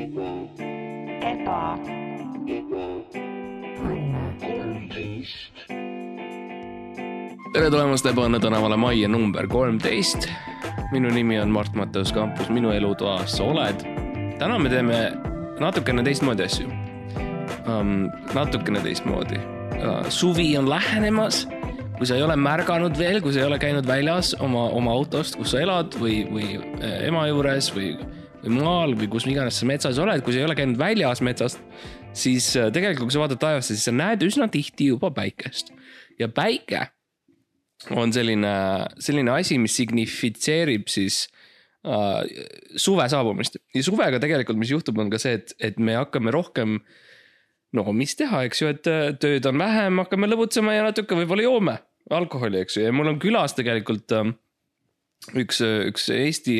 eba, tere tulemast Ebaõnne tänavale majja number kolmteist. minu nimi on Mart Matteus Kampus, minu elutoas oled. täna me teeme natukene teistmoodi asju um,. natukene teistmoodi uh,. suvi on lähenemas. kui sa ei ole märganud veel, kui sa ei ole käinud väljas oma, oma autost, kus sa elad või, või äh, ema juures või, või maal või kus iganes sa metsas oled, kui sa ei ole käinud väljas metsast, siis äh, tegelikult, kui sa vaatad taevasse, siis sa näed üsna tihti juba päikest ja päike on selline, selline asi, mis signifitseerib siis äh, suve saabumist ja suvega tegelikult, mis juhtub, on ka see, et, et me hakkame rohkem. no mis teha, eks ju, et äh, tööd on vähem, hakkame lõbutsema ja natuke võib-olla joome alkoholi, eks ju, ja mul on külas tegelikult äh, üks, üks Eesti,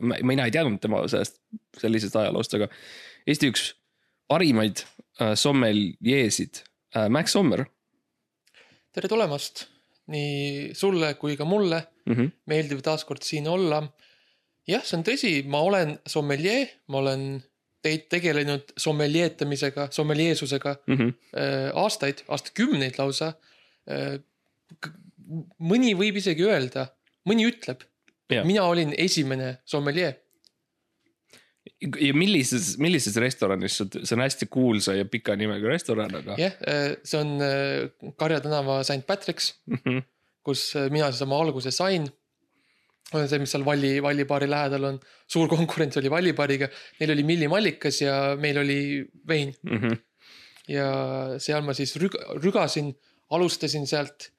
mina ei teadnud tema sellest, sellisest ajaloost, aga Eesti üks parimaid äh, sommeljeesid äh,, Max Sommer tere tulemast nii sulle kui ka mulle, mm. -hmm. meeldiv taaskord siin olla. jah, see on tõsi, ma olen sommelier, ma olen teid tegelenud sommeljeetamisega, sommeljeesusega Mm -hmm. äh, aastaid, aastakümneid lausa äh,. mõni võib isegi öelda, mõni ütleb. Mina olin esimene sommelier. ja millises, millises restoranis sa, see on hästi kuulsa ja pika nimega restoran, aga jah, see on äh, Karja tänava St Patrick's, Mhm. kus äh, mina siis oma alguse sain. see, mis seal Valli, Vallibaari lähedal on, suur konkurents oli Vallibaariga, neil oli millimallikas ja meil oli vein Mhm. ja seal ma siis rüg-, rügasin, alustasin sealt,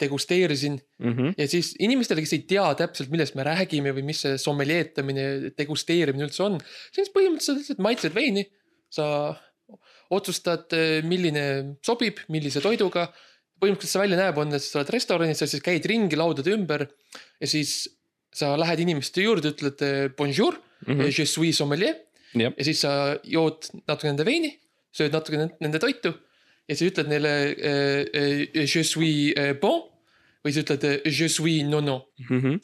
degusteerisin Mhm. ja siis inimestele, kes ei tea täpselt, millest me räägime või mis see sommeljeetamine, degusteerimine üldse on, siis põhimõtteliselt lihtsalt maitsed veini, sa otsustad, milline sobib, millise toiduga. põhimõtteliselt see välja näeb, on, et sa oled restoranis, sa siis käid ringi laudade ümber ja siis sa lähed inimeste juurde, ütled eh, bonjour mm. -hmm. je suis sommelier ja siis sa jood natuke nende veini, sööd natuke nende toitu ja siis ütled neile je suis eh, bon või sa ütled je suis nono. Mhm.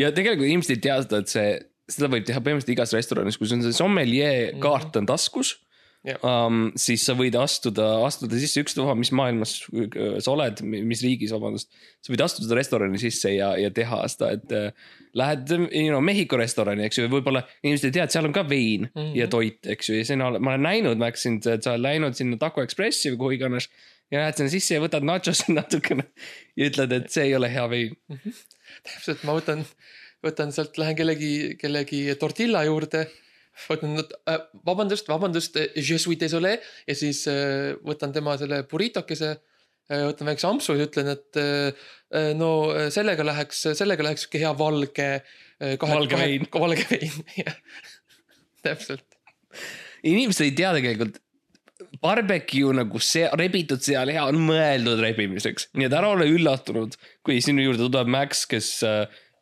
ja tegelikult inimesed ei tea seda, et see, seda võib teha põhimõtteliselt igas restoranis, kui sul on see sommelier kaart on taskus. um,, siis sa võid astuda, astuda sisse ükspuha, mis maailmas äh, sa oled, mis riigis, vabandust. sa võid astuda restorani sisse ja, ja teha seda, et äh, lähed, you know, Mehhiko restorani, eks ju, võib-olla inimesed ei tea, et seal on ka vein mm. -hmm. ja toit, eks ju, ja sina, ma olen näinud, sind, et sa oled läinud sinna Taco Expressi või kuhu iganes. ja lähed sinna sisse ja võtad nachosid natukene ja ütled, et see ei ole hea vein. täpselt, ma võtan, võtan sealt, lähen kellegi, kellegi tortilla juurde. Võtan äh,, vabandust, vabandust, je suis désolé ja siis äh, võtan tema selle burritokese äh,. võtan väikse ampsu ja ütlen, et äh, no äh, sellega läheks, sellega läheks sihuke hea valge. Valge vein. valge vein, jah, täpselt. inimesed ei tea tegelikult. Barbecue nagu see rebitud sealiha on mõeldud rebimiseks, nii et ära ole üllatunud, kui sinu juurde tuleb Max, kes,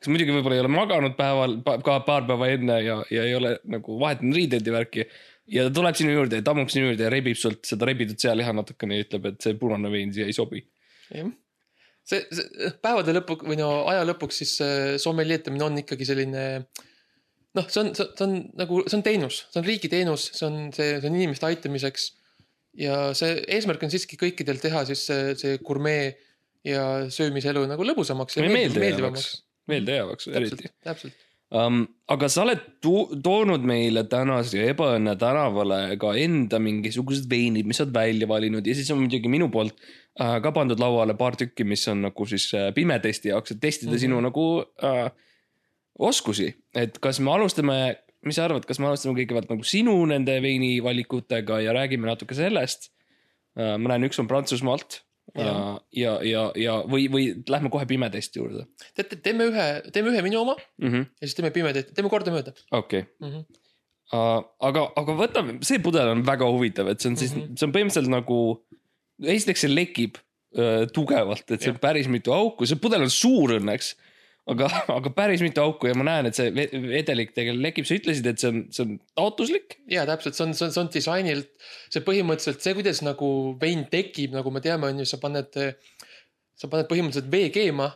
kes muidugi võib-olla ei ole maganud päeval, ka paar päeva enne ja, ja ei ole nagu vahetanud riideid ja värki. ja ta tuleb sinu juurde ja tammub sinu juurde ja rebib sult seda rebitud sealiha natukene ja ütleb, et see punane vein siia ei sobi. jah, see, see päevade lõpu või no aja lõpuks siis see sommeljeetamine on ikkagi selline noh, see on, see on nagu, see on teenus, see on riigi teenus, see on see, see on inimeste aitamiseks. ja see eesmärk on siiski kõikidel teha siis see, see gurmee ja söömiselu nagu lõbusamaks ja meeldiv- meeldejäävaks, eriti täpselt, um,. aga sa oled tu- toonud meile täna siia Ebaõnne tänavale ka enda mingisugused veinid, mis sa oled välja valinud ja siis on muidugi minu poolt uh, ka pandud lauale paar tükki, mis on nagu siis uh, pimetesti jaoks, et testida mm -hmm. sinu nagu uh, oskusi, et kas me alustame, mis sa arvad, kas me alustame kõigepealt nagu sinu nende veinivalikutega ja räägime natuke sellest ma näen, üks on Prantsusmaalt ja, Jah. ja, ja, ja või, või lähme kohe pimetesti juurde teate, teeme ühe, teeme ühe minu oma mm. -hmm. ja siis teeme pimedad, teeme kordamööda okei okay. mm. -hmm. uh,. aga, aga võtame, see pudel on väga huvitav, et see on siis mm. -hmm. see on põhimõtteliselt nagu, esiteks see lekib uh, tugevalt, et see on päris mitu auku, see pudel on suur õnneks. Aga, aga päris mitu auku ja ma näen, et see ve- vedelik tegelikult lekib, sa ütlesid, et see on, see on taotluslik. ja täpselt, see on, see on, see on disainilt, see põhimõtteliselt see, kuidas nagu vein tekib, nagu me teame, on ju, sa paned, sa paned põhimõtteliselt vee keema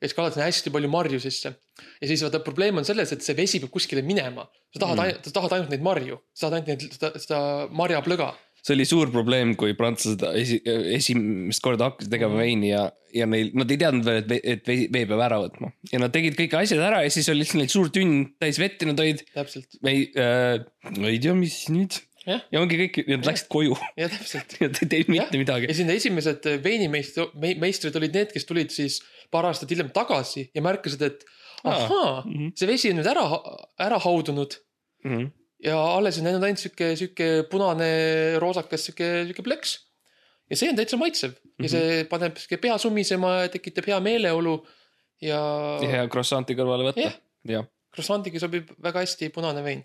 ja siis kallad sinna hästi palju marju sisse. ja siis vaata probleem on selles, et see vesi peab kuskile minema. sa tahad mm., sa tahad ainult neid marju, sa tahad ainult neid, seda, seda marjaplõga. See oli suur probleem, kui prantslased esi, esimest korda hakkasid tegema veini ja, ja neil, nad ei teadnud veel, et, et vee, vee peab ära võtma. ja nad tegid kõik asjad ära ja siis oli lihtsalt neil suur tünn täis vett ja nad olid, täpselt, me ei äh,, ei tea, mis nüüd. Jah. ja ongi kõik, nad läksid koju ja täpselt. ja ei teinud mitte midagi ja. sinna esimesed veinimeistrid, meistrid olid need, kes tulid siis paar aastat hiljem tagasi ja märkasid, et Aa. ahaa, Mhm. see vesi on nüüd ära, ära haudunud Mhm. Ja alles on jäänud ainult sihuke, sihuke punane roosakas, sihuke, sihuke plõks. ja see on täitsa maitsev ja see paneb sihuke pea sumisema ja tekitab hea meeleolu ja, ja hea croissant'i kõrvale võtta Jah.. jah. croissantiga sobib väga hästi punane vein.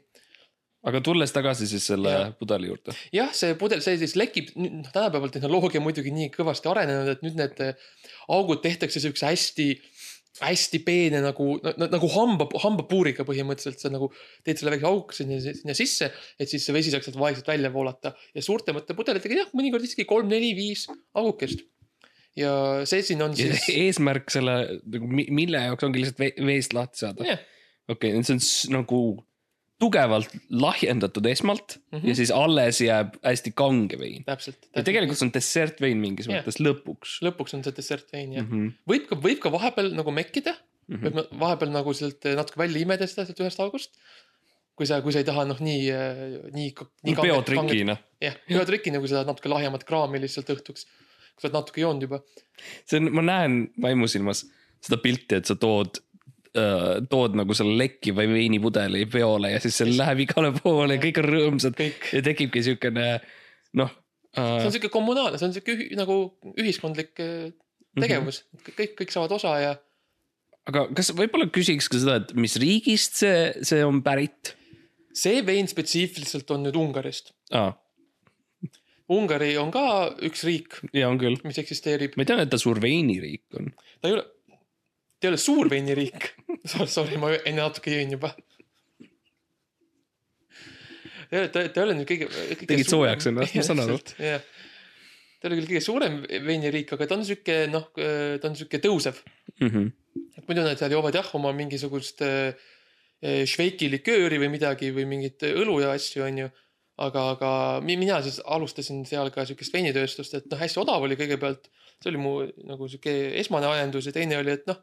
aga tulles tagasi siis selle Jah. pudeli juurde. jah, see pudel, see siis lekib, noh tänapäeval tehnoloogia muidugi nii kõvasti arenenud, et nüüd need augud tehtakse siukse hästi, hästi peene nagu, nagu hamba, hambapuuriga põhimõtteliselt, sa nagu teed selle väikse auku sinna, sinna sisse, et siis see vesi saaks sealt vaikselt välja voolata ja suurtemate pudelitega jah, mõnikord isegi kolm, neli, viis augukest. ja see siin on siis, eesmärk selle, nagu mi- mille jaoks ongi lihtsalt ve- veest lahti saada. jah, okei okay,, see on nagu tugevalt lahjendatud esmalt mm Mhm. -hmm. ja siis alles jääb hästi kange vein. ja tegelikult see on dessertvein mingis Jah. mõttes lõpuks lõpuks on see dessertvein jah mm. -hmm. võib ka, võib ka vahepeal nagu mekkida Mhm. võib na- vahepeal nagu sealt natuke välja imeda seda sealt ühest august. kui sa, kui sa ei taha noh, nii, nii, nii. peotrikina. jah, peotrikina, kui sa tahad natuke lahjemat kraami lihtsalt õhtuks. kui sa oled natuke joonud juba. see on, ma näen vaimusilmas seda pilti, et sa tood tood nagu selle lekkiva veinipudeli peole ja siis see läheb igale poole ja kõik on rõõmsad kõik, ja tekibki siukene noh see äh, on siuke kommunaalne, see on siuke ühi, nagu ühiskondlik eh, tegevus mm, -hmm. kõik, kõik saavad osa ja aga kas võib-olla küsiks ka seda, et mis riigist see, see on pärit see vein spetsiifiliselt on nüüd Ungarist. ah,? Ungari on ka üks riik, ja on küll, mis eksisteerib, ma tean, et ta suur veiniriik on. ta ei ole, ei ole suur veiniriik. Sorry, ma enne natuke jõin juba. ta, ta, ta ei ole nüüd kõige, kõige. Tegid soojaks ennast, ma saan aru.. ta ole küll kõige suurem veiniriik, aga ta on sihuke noh, ta on sihuke tõusev. Mm -hmm. et muidu nad seal joovad jah oma mingisugust äh, šveiki likööri või midagi või mingit õlu ja asju, onju. aga, aga mi- mina siis alustasin seal ka siukest veinitööstust, et noh, hästi odav oli kõigepealt. see oli mu nagu sihuke esmane ajendus ja teine oli, et noh,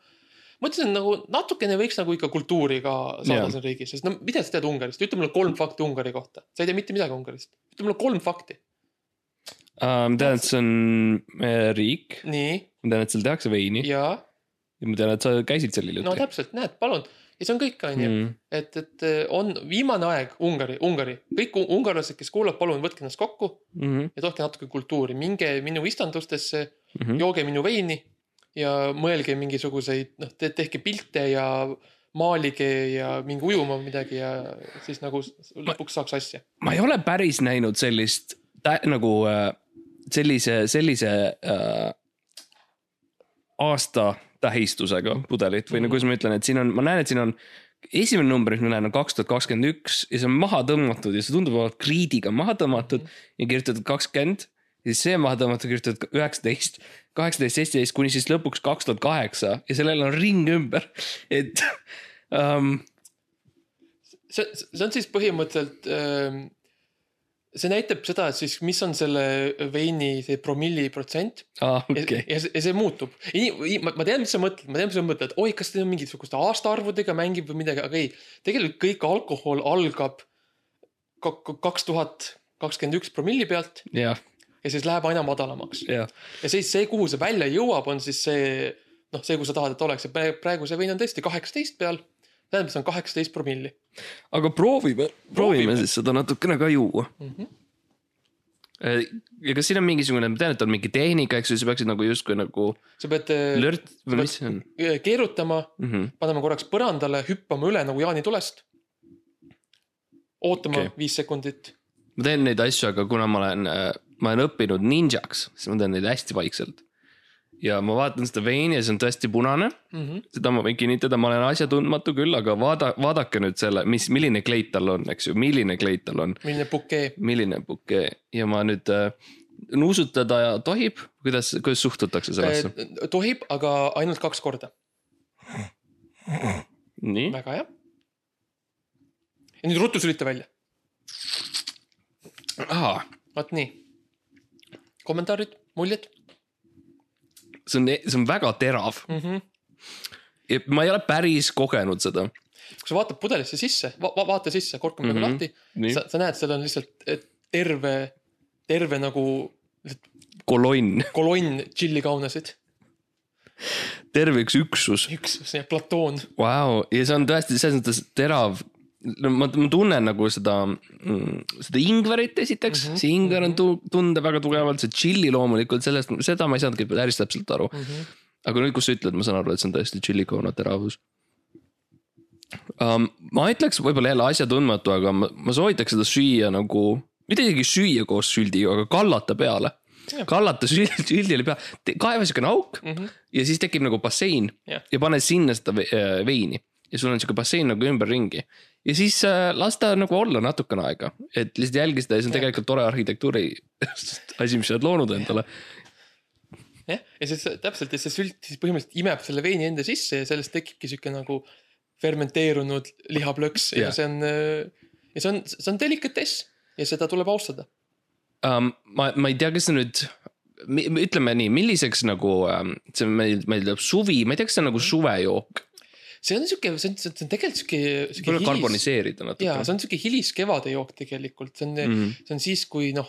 mõtlesin nagu natukene võiks nagu ikka kultuuri ka saada Jaa. siin riigis, sest no mida sa tead Ungarist, ütle mulle kolm fakti Ungari kohta, sa ei tea mitte midagi Ungarist, ütle mulle kolm fakti. Uh, ma tean, et see on äh, riik, ma tean, et seal tehakse veini ja, ja ma tean, et sa käisid seal hiljuti no täpselt, näed, palun ja see on kõik, onju mm.. et, et eh, on viimane aeg Ungari, Ungari, kõik ungarlased, kes kuulavad, palun võtke ennast kokku Mm -hmm. ja tohke natuke kultuuri, minge minu istandustesse, Mm -hmm. jooge minu veini ja mõelge mingisuguseid, noh, tehke pilte ja maalige ja minge ujuma midagi ja siis nagu lõpuks saaks asja. ma ei ole päris näinud sellist nagu äh, sellise, sellise äh, aasta tähistusega pudelit või nagu kuidas ma ütlen, et siin on, ma näen, et siin on esimene number, mis ma näen, on kaks tuhat kakskümmend üks ja see on maha tõmmatud ja see tundub olevat kriidiga maha tõmmatud ja kirjutatud kakskümmend. Ja siis see maha tõmmatud, kirjutatud üheksateist, kaheksateist, seitseteist kuni siis lõpuks kaks tuhat kaheksa ja sellel on ring ümber, et um,. see, see on siis põhimõtteliselt, see näitab seda, et siis mis on selle veini see promilli protsent Ah, ja, okay. ja, see- ja see muutub. ma ma tean, mis sa mõtled, ma tean, mis sa mõtled, oi, kas ta mingisuguste aastaarvudega mängib või midagi, aga ei. tegelikult kõik alkohol algab kak- kaks tuhat kakskümmend üks promilli pealt jah, ja siis läheb aina madalamaks. jah, ja siis see, kuhu see välja jõuab, on siis see noh, see, kus sa tahad, et oleks ja praegu- see vein on tõesti kaheksateist peal. tähendab, see on kaheksateist promilli aga proovime, proovime Proovime. siis seda natukene ka juua. mm. -hmm. ja kas siin on mingisugune, ma tean, et on mingi tehnika, eks ju, sa peaksid nagu justkui nagu sa pead äh, lört või mis see on keerutama, mm? -hmm. panema korraks põrandale, hüppama üle nagu jaanitulest. ootama okay. viis sekundit ma teen neid asju, aga kuna ma olen, ma olen õppinud ninjaks, siis ma teen neid hästi vaikselt. ja ma vaatan seda veini ja see on tõesti punane, mm. -hmm. seda ma võin kinnitada, ma olen asjatundmatu küll, aga vaada, vaadake nüüd selle, mis, milline kleit tal on, eks ju, milline kleit tal on, milline bukee. milline bukee ja ma nüüd äh, nuusutada tohib, kuidas, kuidas suhtutakse sellesse? tohib, aga ainult kaks korda. nii, väga hea. ja nüüd ruttu sülita välja, vot nii. kommentaarid, muljed see on, see on väga terav mm. -hmm. ma ei ole päris kogenud seda. kui sa vaatad pudelisse sisse va, va vaata sisse, kork on mm. -hmm. lahti, nii, sa, sa näed, seal on lihtsalt terve, terve nagu kolonn, kolonn tšillikaunasid, terve üks üksus, üks see platoon. vau, ja see on tõesti selles mõttes terav. No ma, ma tunnen nagu seda, seda ingverit esiteks mm, Mhm, -hmm. see ingver on tu, tunda väga tugevalt, see tšilli loomulikult, sellest, seda ma ei saanudki päris täpselt aru. Mm -hmm. aga nüüd, kus sa ütled, ma saan aru, et see on tõesti tšillikauna teravus um,. ma ütleks võib-olla jälle asjatundmatu, aga ma, ma soovitaks seda süüa nagu, mitte isegi süüa koos süldiga, aga kallata peale Jah.. kallata süldile peale, kaeva siukene auk Mm -hmm. ja siis tekib nagu bassein Jah. ja pane sinna seda äh, veini ja sul on siuke bassein nagu ümberringi. ja siis äh, las ta nagu olla natukene aega, et lihtsalt jälgi seda ja see on Jah. tegelikult tore arhitektuuri asi, mis sa oled loonud endale. jah, ja siis täpselt ja see sült siis põhimõtteliselt imeb selle veini enda sisse ja sellest tekibki sihuke nagu fermenteerunud lihaplõks ja Jah. see on, ja see on, see on delikatess ja seda tuleb austada. um,. ma, ma ei tea, kas see nüüd, ütleme nii, milliseks nagu um, see meil, meil tuleb suvi, ma ei tea, kas see on nagu suvejook, see on sihuke, see on, see on tegelikult sihuke, võib-olla hilis, karboniseerida jaa, natuke. see on sihuke hiliskevade jook tegelikult, see on mm. -hmm. see on siis, kui noh,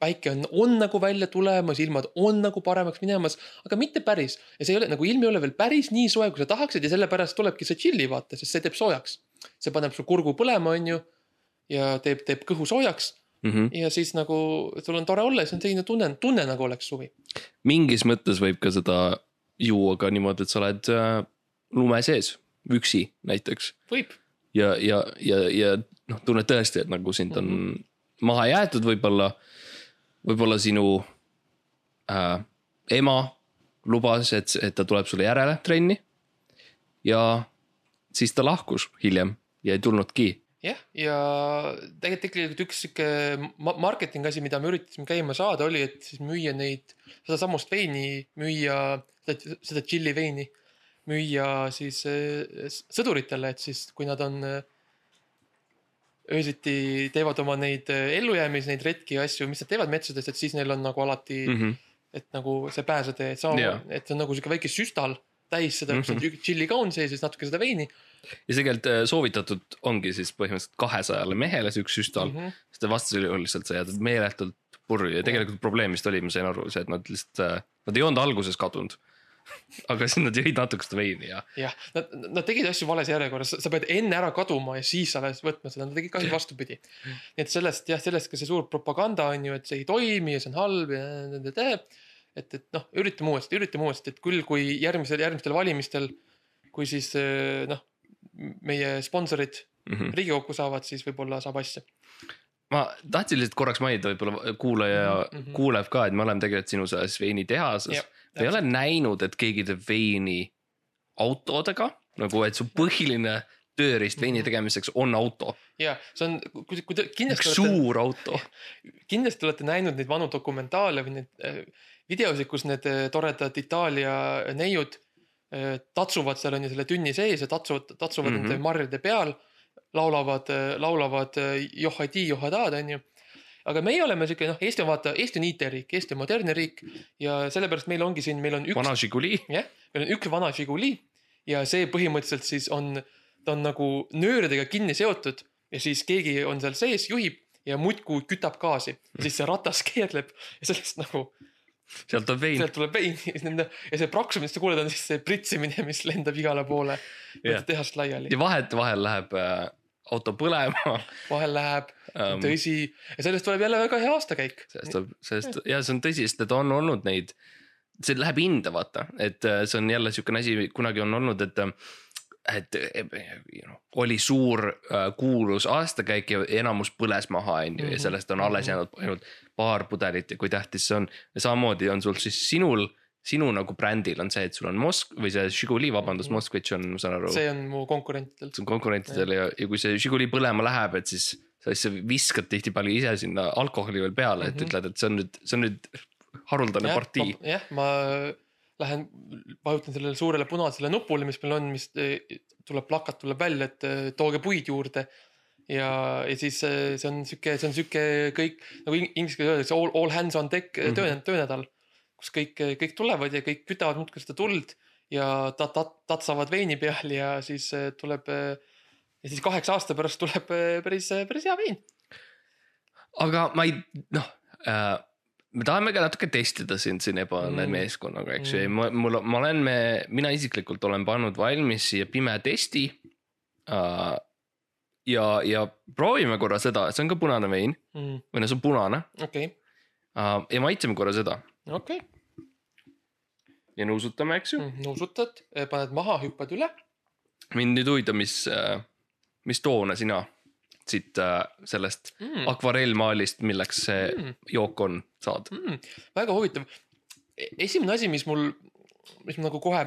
päike on, on nagu välja tulemas, ilmad on nagu paremaks minemas, aga mitte päris. ja see ei ole nagu ilm ei ole veel päris nii soe, kui sa tahaksid ja sellepärast tulebki see tšilli vaata, sest see teeb soojaks. see paneb su kurgu põlema, onju. ja teeb, teeb kõhu soojaks Mhm. ja siis nagu sul on tore olla ja see on selline tunne, tunne nagu oleks suvi. mingis mõttes võib ka seda juua ka niimoodi, et sa oled äh, lume sees, üksi näiteks ja, ja, ja, ja noh, tunned tõesti, et nagu sind on mm -hmm. maha jäetud võib-olla, võib-olla sinu äh, ema lubas, et, et ta tuleb sulle järele trenni. ja siis ta lahkus hiljem ja ei tulnudki. jah, ja tegelikult tegelikult üks sihuke ma- marketing asi, mida me üritasime käima saada, oli, et siis müüa neid, sedasamust veini müüa, seda, seda tšilli veini müüa siis s- sõduritele, et siis kui nad on äh, öösiti teevad oma neid äh, ellujäämisi, neid retki ja asju, mis nad teevad metsades, et siis neil on nagu alati mm, -hmm. -hmm. et nagu see pääsetee, et sama yeah., et see on nagu sihuke väike süstal täis seda mm. -hmm. tšillikaun sees ja siis natuke seda veini ja see tegelikult soovitatud ongi siis põhimõtteliselt kahesajale mehele see üks süstal mm, mm. -hmm. -hmm. sest vastasel juhul lihtsalt sa jääd meeletult purju ja tegelikult probleem vist oli, ma sain aru, see, et nad lihtsalt, nad ei olnud alguses kadunud. Aga siis nad jõid natuke seda veini ja jah, nad, nad tegid asju vales järjekorras, sa pead enne ära kaduma ja siis alles võtma seda, nad tegid kahjuks vastupidi. nii et sellest jah, sellest ka see suur propaganda on ju, et see ei toimi ja see on halb ja. et, et noh, üritame uuesti, üritame uuesti, et küll, kui järgmisel, järgmistel valimistel, kui siis eh, noh, meie sponsorid mm. -hmm. Riigikokku saavad, siis võib-olla saab asja. ma tahtsin lihtsalt korraks mainida, võib-olla kuulaja mm. -hmm. kuuleb ka, et me oleme tegelikult sinu selles veinitehases Jah,. Ma ei ole näinud, et keegi teeb veini autodega, nagu et su põhiline tööriist veini Mhm. tegemiseks on auto, ja see on, kui, kui te kindlasti olete, suur auto. kindlasti olete näinud neid vanu dokumentaale või neid äh, videosid, kus need äh, toredad Itaalia neiud äh, tatsuvad seal on ju selle tünni sees ja tatsuvad, tatsuvad mm Mhm. -hmm. nende marjade peal. laulavad, laulavad äh, johadi, johadad on ju. Aga meie oleme siuke noh, Eesti on vaata, Eesti on IT-riik, Eesti on modernne riik ja sellepärast meil ongi siin, meil on üks, vana Žiguli, jah, meil on üks vana Žiguli ja see põhimõtteliselt siis on, ta on nagu nööridega kinni seotud ja siis keegi on seal sees, juhib ja muudkui kütab gaasi ja siis see ratas keerleb ja sellest nagu, sealt on vein. sealt tuleb vein ja see praksu, mis sa kuuled, on siis see pritsimine, mis lendab igale poole Jah. tehast laiali ja. vahetevahel läheb äh, auto põlema vahel läheb um,. tõsi ja sellest tuleb jälle väga hea aastakäik. sellest tuleb, sellest ja see on tõsi, sest et on olnud neid, see läheb hinda, vaata, et äh, see on jälle siukene asi, kunagi on olnud, et äh, et noh, oli suur äh, kuulus aastakäik ja enamus põles maha, on ju, ja Mhm. sellest on alles jäänud ainult paar pudelit ja kui tähtis see on. ja samamoodi on sul siis sinul, sinu nagu brändil on see, et sul on Mosk- või see Žiguli, vabandust, Mhm. Moskvitš on, ma saan aru, see on mu konkurentidel. see on konkurentidel ja, ja kui see Žiguli põlema läheb, et siis sa siis viskad tihtipeale ise sinna alkoholi veel peale, et Mhm. ütled, et see on nüüd, see on nüüd haruldane partii. jah, ma lähen vajutan sellele suurele punasele nupule, mis meil on, mis eh, tuleb plakat tuleb välja, et eh, tooge puid juurde. ja, ja siis eh, see on sihuke, see on sihuke kõik nagu ing- inglise keeles öeldakse all, all hands on deck mm. -hmm. töö, töönädal. Kus kõik, kõik tulevad ja kõik kütavad muudkui seda tuld ja ta-, ta-, tatsavad veini peal ja siis eh, tuleb eh, ja siis kaheksa aasta pärast tuleb eh, päris, päris hea vein. aga ma ei, noh äh,, me tahame ka natuke testida sind siin ebaõnne Mm. mm. meeskonnaga, eks ju Mm. mm., mul, ma olen, me, mina isiklikult olen pannud valmis siia pime testi äh,. ja, ja proovime korra seda, see on ka punane vein või no see on punane okei, äh, ja maitseme korra seda okei, ja nuusutame, eks ju. nuusutad, paned maha, hüppad üle. mind nüüd huvitab, mis, mis toone sina siit äh, sellest Mm. akvarellmaalist, milleks see Mm. jook on, saad. Mm, väga huvitav. esimene asi, mis mul, mis mul nagu kohe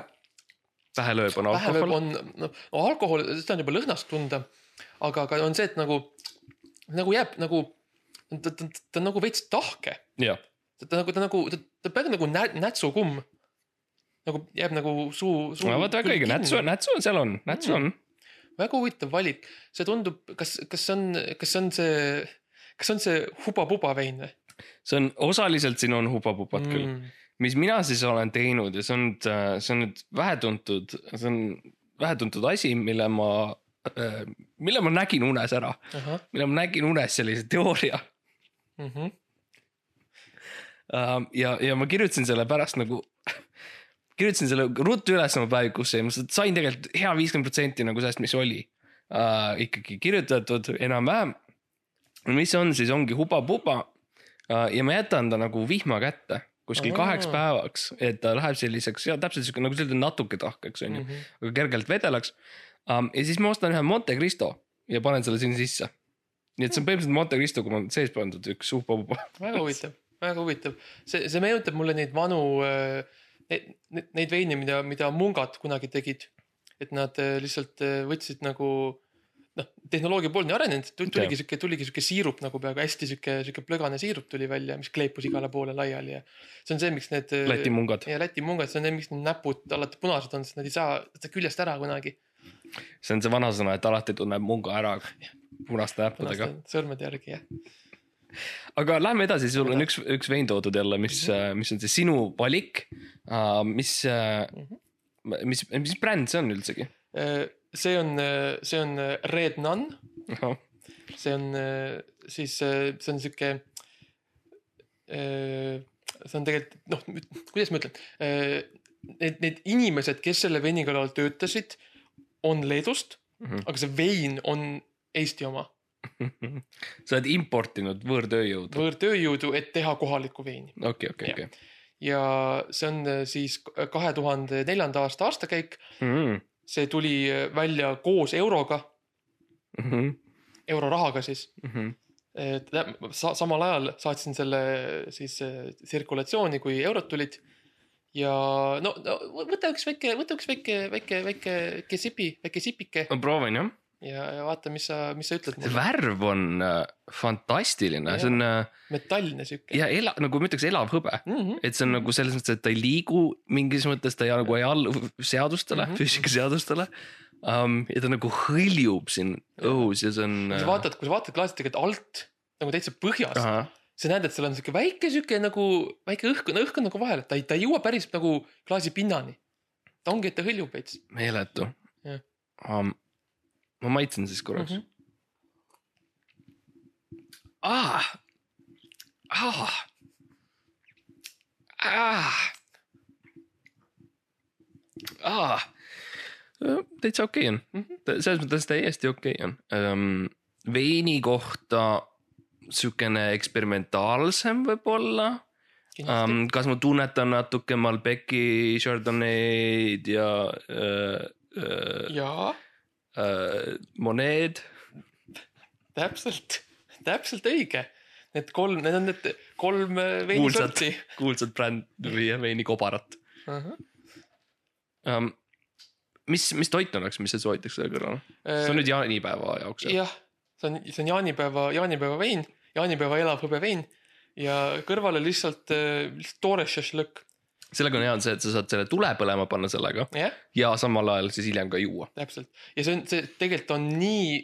pähe lööb, on pähe lööb, alkohol. on noh no, alkohol, seda on juba lõhnast tunda. aga, aga on see, et nagu, nagu jääb nagu, ta, ta, ta on nagu veits tahke. jah, ta, nagu, ta nagu, ta, ta peaaegu nagu nä, nätsukumm. nagu jääb nagu suu, suu. no vot väga õige, nätsu, nätsu on seal on, nätsu on. väga huvitav valik, see tundub, kas, kas see on, kas see on see, kas see on see huba-puba vein või? see on osaliselt siin on hubapupat mm. küll, mm.. mis mina siis olen teinud ja see on, see on nüüd vähetuntud, see on vähetuntud asi, mille ma, mille ma nägin unes ära, ahah mille ma nägin unes sellise teooria mm. -hmm. Ähm, ja, ja ma kirjutasin selle pärast nagu, kirjutasin selle ruttu üles oma päevikusse ja ma sain tegelikult hea viiskümmend protsenti nagu sellest, mis oli uh, ikkagi kirjutatud enam-vähem. mis on siis, ongi huba-puba uh, ja ma jätan ta nagu vihma kätte kuskil Aa. kaheks päevaks, et ta läheb selliseks ja täpselt siuke nagu ütled, natuke tahkeks on ju, Mhm. aga kergelt vedelaks um,. ja siis ma ostan ühe Monte Cristo ja panen selle sinna sisse. nii et see on põhimõtteliselt Monte Cristo, kui on sees pandud üks huba-puba. väga huvitav, väga huvitav, see, see meenutab mulle neid vanu, neid, neid veine, mida, mida mungad kunagi tegid. et nad äh, lihtsalt äh, võtsid nagu noh, tehnoloogia polnud nii arenenud, tuligi sihuke, tuligi sihuke siirup nagu peaaegu hästi sihuke, sihuke plögane siirup tuli välja, mis kleepus igale poole laiali ja see on see, miks need. Läti mungad. ja Läti mungad, see on see, miks need näpud alati punased on, sest nad ei saa seda küljest ära kunagi see on see vanasõna, et alati tunneb munga ära punaste näppudega. sõrmede järgi jah. aga lähme edasi, sul on üks, üks vein toodud jälle, mis, mis on siis sinu valik. mis, mis, mis bränd see on üldsegi? Äh, see on, see on Red Nun see on äh, siis, see on sihuke. see on tegelikult noh, kuidas ma ütlen, need, need inimesed, kes selle veini kallal töötasid, on Leedust, Mhm. aga see vein on Eesti oma, sa oled importinud võõrtööjõudu. võõrtööjõudu, et teha kohalikku veini okei, okei, okei. ja see on äh, siis kahe tuhande neljanda aasta aastakäik, Mhm. see tuli äh, välja koos euroga, eurorahaga siis et tä- sa, samal ajal saatsin selle siis äh, tsirkulatsiooni, kui eurod tulid. ja no, no võta üks väike, võta üks väike, väike, väike, väike sipi, väike sipike ma proovin jah. ja, ja vaata, mis sa, mis sa ütled värv on äh, fantastiline, see on äh, metalline sihuke. ja ela-, nagu ma ütleks, elav hõbe. Mm -hmm. et see on nagu selles mõttes, et ta ei liigu mingis mõttes, ta ei nagu ei allu seadustele mm. -hmm. füüsikaseadustele um,. ja ta nagu hõljub siin õhus ja see on. kui sa vaatad, kui sa vaatad klaasi tegelikult alt nagu täitsa põhjast, sa näed, et seal on sihuke väike sihuke nagu väike õhk, õhk on nagu vahel, et ta ei, ta ei jõua päris nagu klaasi pinnani. ta ongi, et ta hõljub veits meeletu um,. Ma maitsen siis korraks mm. mm. -hmm. ah. Ah. Ah. Ah. täitsa okei on mm. -hmm., selles mõttes täiesti okei on um,. veini kohta sihukene eksperimentaalsem võib-olla um,. kas ma tunnetan natuke Malbec'i Chardonnay'd ja äh, äh, jaa, äh, Monet. täpselt, täpselt õige. Need kolm, need on need kolm äh, veinisorti., kuulsad bränd või veinikobarat um,. mis, mis toit oleks, mis sa soovitaks selle kõrvale? see on nüüd jaanipäeva jaoks jah? jah, see on, see on jaanipäeva, jaanipäeva vein, jaanipäeva elav hõbevein ja kõrvale lihtsalt, lihtsalt toores šašlõkk. Sellega on hea on see, et sa saad selle tule põlema panna sellega jah, ja samal ajal siis hiljem ka juua. täpselt ja see on, see tegelikult on nii,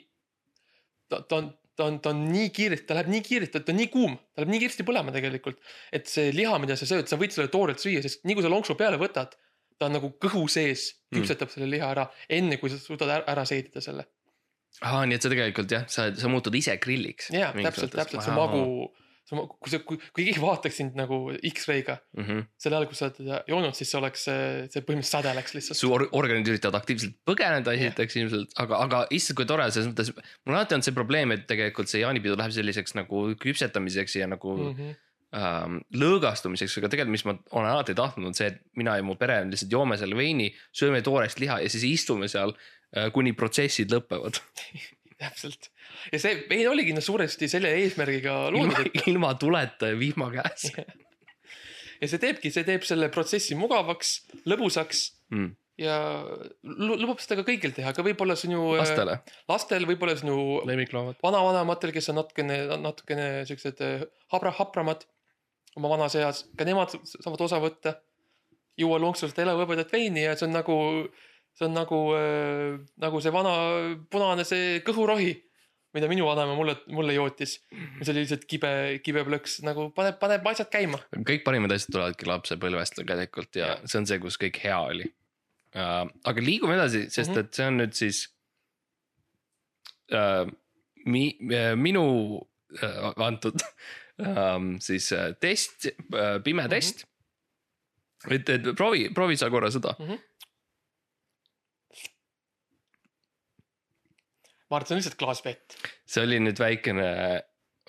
ta, ta on, ta on, ta on nii kiiresti, ta läheb nii kiiresti, ta on nii kuum, ta läheb nii kiiresti põlema tegelikult. et see liha, mida sa sööd, sa võid selle toorelt süüa, sest nii kui sa lonksu peale võtad, ta on nagu kõhu sees, küpsetab selle liha ära, enne kui sa suudad ära, ära seedida selle. aa, nii et sa tegelikult jah, sa, sa muutud ise grilliks. jaa, täpselt, täpselt, see magu, magu, kui see, kui, kui keegi vaataks sind nagu X-ray'ga mm. -hmm. sel ajal, kui sa oled joonud, siis see oleks, see põhimõtteliselt sade läks lihtsalt. su or organid üritavad aktiivselt põgeneda esiteks ilmselt, aga, aga issand, kui tore selles mõttes. mul on alati olnud see probleem, et tegelikult see jaanipidu läheb selliseks nagu küpsetamiseks ja nagu mm. -hmm. ähm, lõõgastumiseks, aga tegelikult, mis ma olen alati tahtnud, on see, et mina ja mu pere lihtsalt joome selle veini, sööme toorest liha ja siis istume seal äh, kuni protsessid lõpevad. täpselt ja see vein oligi no suuresti selle eesmärgiga ilma loodud, et, ilma tuleta ja vihma käes ja see teebki, see teeb selle protsessi mugavaks, lõbusaks mm.. ja lu- lubab seda ka kõigil teha, ka võib-olla sinu äh, lastele, lastel, võib-olla sinu lemmikloomad. vanavanematel, kes on natukene, natukene siuksed äh, habra, hapramad oma vanas eas, ka nemad saavad osa võtta. juua lonkselt eluhõbedat veini ja see on nagu, see on nagu äh,, nagu see vana punane see kõhurohi, mida minu vanaema mulle, mulle jootis. mis oli lihtsalt kibe, kibe plõks nagu paneb, paneb asjad käima. kõik parimad asjad tulevadki lapsepõlvest tegelikult ja Jah. see on see, kus kõik hea oli uh,. aga liigume edasi, sest Mhm. et see on nüüd siis uh,. Mi, uh, minu uh, antud um, siis uh, test uh,, pime Mhm. test. et, et proovi, proovi sa korra seda. Ma arvan, et see on lihtsalt klaas vett. see oli nüüd väikene,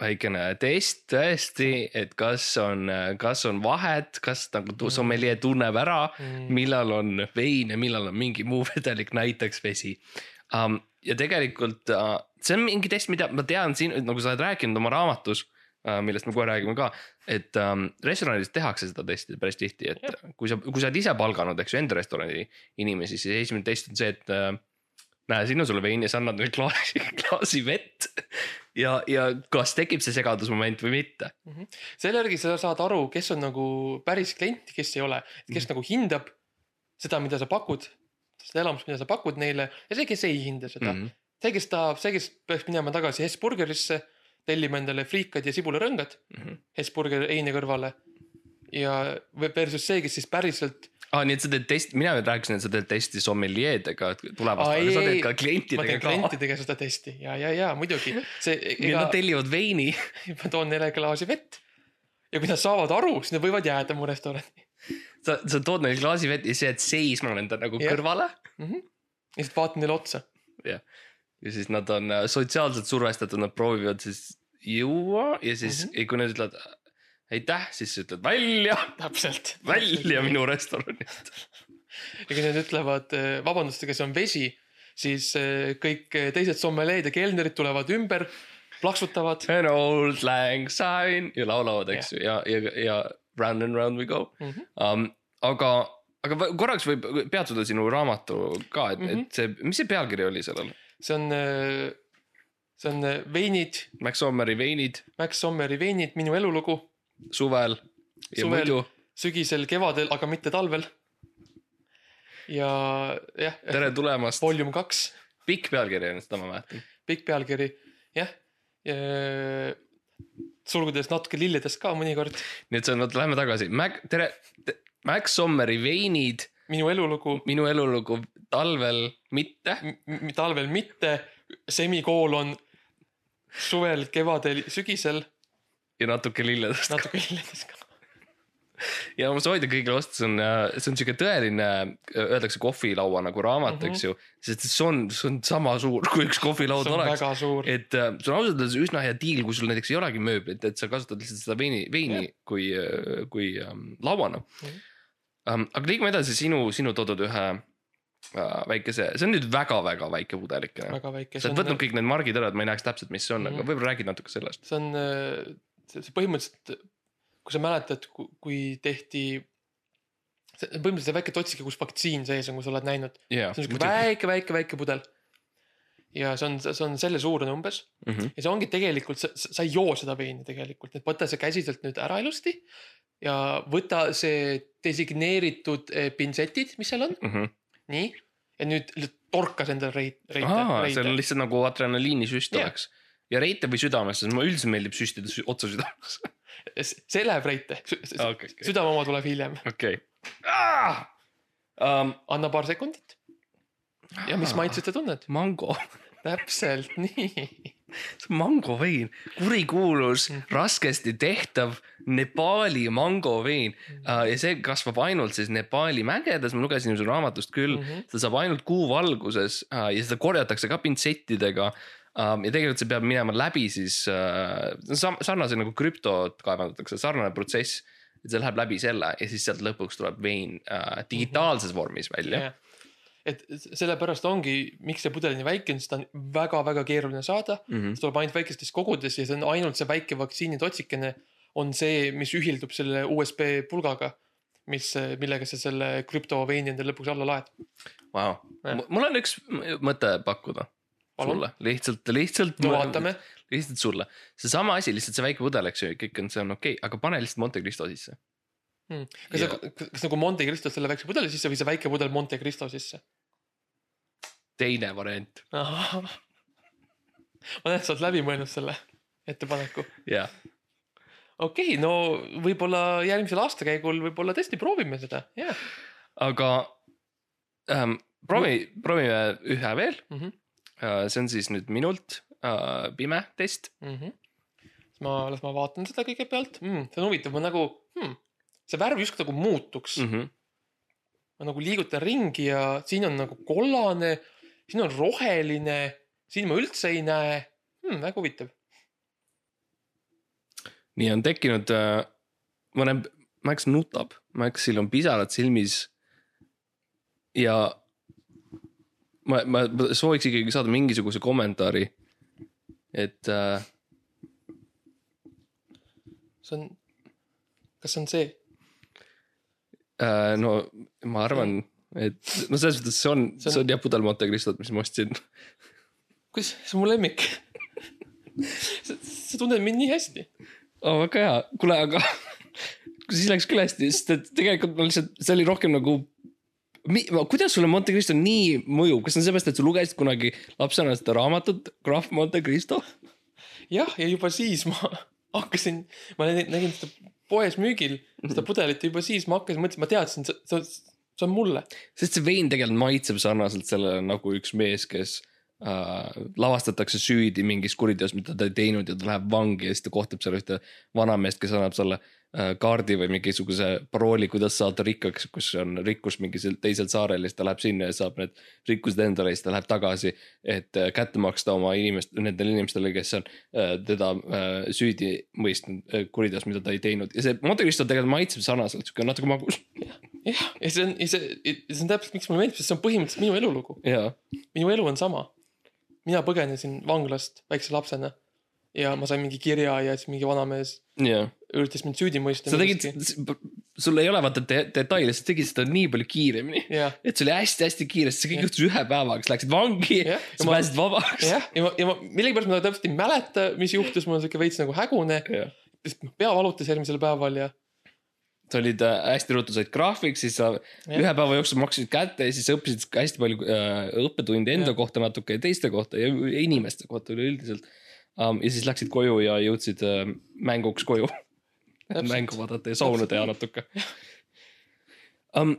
väikene test tõesti, et kas on, kas on vahet, kas nagu Mhm. sommelier tunneb ära Mm. millal on vein ja millal on mingi muu vedelik, näiteks vesi um,. ja tegelikult uh, see on mingi test, mida ma tean siin, nagu sa oled rääkinud oma raamatus uh,, millest me kohe räägime ka, et um, restoranides tehakse seda testi päris tihti, et Jah. kui sa, kui sa oled ise palganud, eks ju, enda restorani inimesi, siis esimene test on see, et uh, näe, siin on sulle vein ja sa annad neile klaasi, klaasi vett. ja, ja kas tekib see segadusmoment või mitte. selle järgi sa saad aru, kes on nagu päris klient, kes ei ole, kes Mhm. nagu hindab seda, mida sa pakud, seda elamust, mida sa pakud neile ja see, kes ei hinda seda mm. -hmm. see, kes tahab, see, kes peaks minema tagasi Hesburgerisse, tellima endale friikad ja sibularõngad Mhm. Hesburger eine kõrvale. ja versus see, kes siis päriselt, aa, nii et sa teed testi, mina nüüd rääkisin, et sa teed testi sommeljeedega tulevast, aga sa teed ei, ka ma klientidega teen ka. klientidega seda testi ja, ja, ja muidugi see, ega nad tellivad veini. ma toon neile klaasi vett. ja kui nad saavad aru, siis nad võivad jääda mu restorani sa, sa tood neile klaasi vett ja siis jääd seisma nende nagu Jah. kõrvale mm. -hmm. lihtsalt vaatan neile otsa. ja siis nad on äh, sotsiaalselt survestatud, nad proovivad siis juua ja siis mm. -hmm. kui nad ütlevad aitäh, siis sa ütled välja, täpselt. välja minu restoranist. ja kui nad ütlevad eh, vabandust, aga see on vesi, siis eh, kõik eh, teised sommeleed ja kelnerid tulevad ümber, plaksutavad An old lang syne ja laulavad, eks ju, ja, ja, ja round and round we go mm. -hmm. um,. aga, aga korraks võib peatuda sinu raamatu ka, et mm, Mhm. -hmm. et see, mis see pealkiri oli sellel? see on, see on veinid, Max Sommeri veinid Max Sommeri veinid, minu elulugu suvel ja Suvel. muidu. sügisel, kevadel, aga mitte talvel. ja jah, tere tulemast, volume kaks, pikk pealkiri on, seda ma mäletan. pikk pealkiri, jah. sulgudes natuke lilledest ka mõnikord, nii et see on, vot lähme tagasi, Mac, tere, Max Sommeri veinid, minu elulugu, minu elulugu talvel mitte. talvel mitte, semikoolon suvel, kevadel, sügisel, ja natuke lilledest. natuke lilledest ka. ja ma soovitan kõigile osta, see on, see on siuke tõeline, öeldakse kohvilaua nagu raamat mm, Mhm. -hmm. eks ju. sest see on, see on sama suur, kui üks kohvilaud oleks. et äh, see on ausalt öeldes üsna hea diil, kui sul näiteks ei olegi mööblit, et sa kasutad lihtsalt seda veini, veini Jah. kui, kui ähm, lauana Mhm. ähm,. aga liigume edasi sinu, sinu toodud ühe äh, väikese, see on nüüd väga-väga väike pudelikene. sa see oled võtnud, kõik need margid ära, et ma ei näeks täpselt, mis see on mm, -hmm. Mhm. aga võib-olla räägid natuke sellest. see on, see põhimõtteliselt, kui sa mäletad, kui tehti, see põhimõtteliselt see väike totsike, kus vaktsiin sees on, kui sa oled näinud, jaa, see on siuke väike, väike, väike pudel. ja see on, see on selle suurune umbes Mhm. ja see ongi tegelikult, sa, ei joo seda veini tegelikult, et võta see käsiselt nüüd ära ilusti. ja võta see designeeritud eh, pintsetid, mis seal on, mm. -hmm. nii. ja nüüd torkas endale reit-, reite, see on lihtsalt nagu adrenaliinisüst Jah. oleks. Ja reite või südamesse, sest mulle üldiselt meeldib süstida sü otse südamesse. see läheb reite, okei, südame oma tuleb hiljem. okei. Um, anna paar sekundit ja mis maitset sa tunned? mango, täpselt nii. see mangovein, kurikuulus, Mm. raskesti tehtav Nepaali mangovein Mm. uh, ja see kasvab ainult siis Nepaali mägedes, ma lugesin su raamatust küll mm. -hmm. seda saab ainult kuu valguses uh, ja seda korjatakse ka pintsettidega um, ja tegelikult see peab minema läbi siis uh, sam- sarnase nagu krüptot kaevandatakse, sarnane protsess, et see läheb läbi selle ja siis sealt lõpuks tuleb vein uh, digitaalses vormis välja. et sellepärast ongi, miks see pudel nii väike on, sest ta on väga-väga keeruline saada. Mm -hmm. see tuleb ainult väikestes kogudes ja see on ainult see väike vaktsiinitotsikene on see, mis ühildub selle USB pulgaga, mis, millega sa selle krüptoveini endale lõpuks alla laed. Wow. Mul on üks mõte pakkuda. sulle, lihtsalt, lihtsalt. no vaatame. lihtsalt sulle, seesama asi, lihtsalt see väike pudel, eks ju, kõik on, see on okei okay,, aga pane lihtsalt Monte Cristo sisse. kas Ja- sa, kas nagu Monte Cristo selle väikse pudeli sisse või see väike pudel Monte Cristo sisse? teine variant, ma näen, sa oled läbi mõelnud selle ettepaneku. jah. okei okay,, no võib-olla järgmisel aastakäigul võib-olla tõesti proovime seda, jah. aga ähm, proovi, proovime ühe veel Mhm. uh,. See on siis nüüd minult uh, pime test. mm. -hmm. ma, las ma vaatan seda kõigepealt mm,. see on huvitav, ma nagu hmm,, see värv justkui nagu muutuks mm.. Mm -hmm. ma nagu liigutan ringi ja siin on nagu kollane, siin on roheline, siin ma üldse ei näe hmm,. väga huvitav. nii on tekkinud uh,, mõne, Max nutab, Maxil on pisarad silmis. ja ma, ma sooviks ikkagi saada mingisuguse kommentaari. et uh, see on, kas see on see? uh, no ma arvan, et no selles mõttes see on, See on- see on jah pudel Monte Cristot, mis ma ostsin. kuidas, see on mu lemmik. sa, sa tunned mind nii hästi. oh,. väga hea, kuule, aga siis läks küll hästi, sest et tegelikult ma lihtsalt, see oli rohkem nagu. Kuidas sulle Monte Cristo nii mõjub, kas see on seepärast, et sa lugesid kunagi lapsena seda raamatut Graf Monte Cristo? jah, ja juba siis ma hakkasin, ma nägin, nägin seda poes müügil, seda pudelit ja juba siis ma hakkasin mõtlema, ma teadsin, see, see, see on mulle. sest see vein tegelikult maitseb sarnaselt sellele nagu üks mees, kes äh, lavastatakse süüdi mingis kuriteos, mida ta ei teinud ja ta läheb vangi ja siis ta kohtab seal ühte vanameest, kes annab talle äh, kaardi või mingisuguse parooli, kuidas saada rikkaks, kus on rikkus mingisel teisel saarel ja siis ta läheb sinna ja saab need rikkused endale ja siis ta läheb tagasi. et äh, kätte maksta oma inimest, nendele inimestele, kes on äh, teda äh, süüdi mõistnud äh, kuriteos, mida ta ei teinud ja see Monte Cristo tegelikult maitseb sarnaselt, sihuke natuke magus. jah, ja see on, ja see, see on täpselt, miks mulle meeldib, sest see on põhimõtteliselt minu elulugu. minu elu on sama. mina põgenesin vanglast väikse lapsena ja ma sain mingi kirja ja siis mingi vanamees jah, üritas mind süüdi mõista. sa tegid, sul ei ole vaata de detaile, sa tegid seda nii palju kiiremini. jah, et see oli hästi-hästi kiire, sest see kõik juhtus ühe päevaga, sa läksid vangi, Jah. sa Ja ma- pääsesid vabaks. jah, ja ma, ja ma millegipärast ma täpselt ei mäleta, mis juhtus, mul on siuke veits nagu hägune, pea valutas järgmisel päeval ja sa olid äh, hästi ruttu said graafiks, siis sa Jah. ühe päeva jooksul maksid kätte ja siis õppisid hästi palju äh, õppetunde enda Jah. kohta natuke ja teiste kohta ja inimeste kohta üleüldiselt um,. ja siis läksid koju ja jõudsid äh, mänguks koju. Mängu vaadata ja sauna teha natuke um,.